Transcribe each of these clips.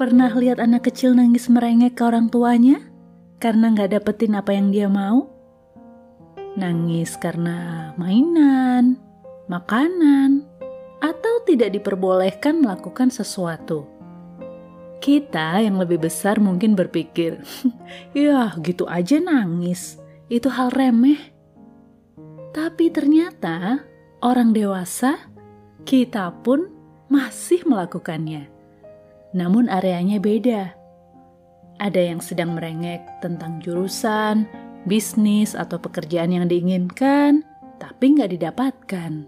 Pernah lihat anak kecil nangis merengek ke orang tuanya karena nggak dapetin apa yang dia mau? Nangis karena mainan, makanan, atau tidak diperbolehkan melakukan sesuatu. Kita yang lebih besar mungkin berpikir, ya gitu aja nangis, itu hal remeh. Tapi ternyata orang dewasa, kita pun masih melakukannya namun areanya beda. Ada yang sedang merengek tentang jurusan, bisnis, atau pekerjaan yang diinginkan, tapi nggak didapatkan.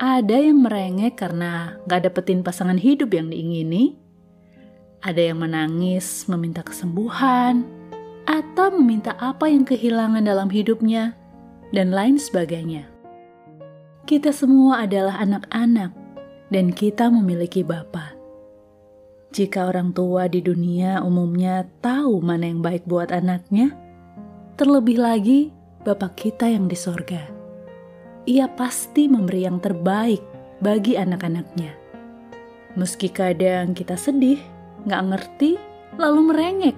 Ada yang merengek karena nggak dapetin pasangan hidup yang diingini. Ada yang menangis meminta kesembuhan, atau meminta apa yang kehilangan dalam hidupnya, dan lain sebagainya. Kita semua adalah anak-anak, dan kita memiliki Bapak jika orang tua di dunia umumnya tahu mana yang baik buat anaknya, terlebih lagi Bapak kita yang di sorga. Ia pasti memberi yang terbaik bagi anak-anaknya. Meski kadang kita sedih, nggak ngerti, lalu merengek,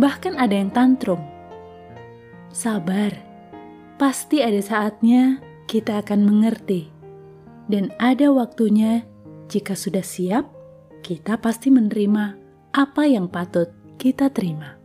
bahkan ada yang tantrum. Sabar, pasti ada saatnya kita akan mengerti, dan ada waktunya jika sudah siap kita pasti menerima apa yang patut kita terima.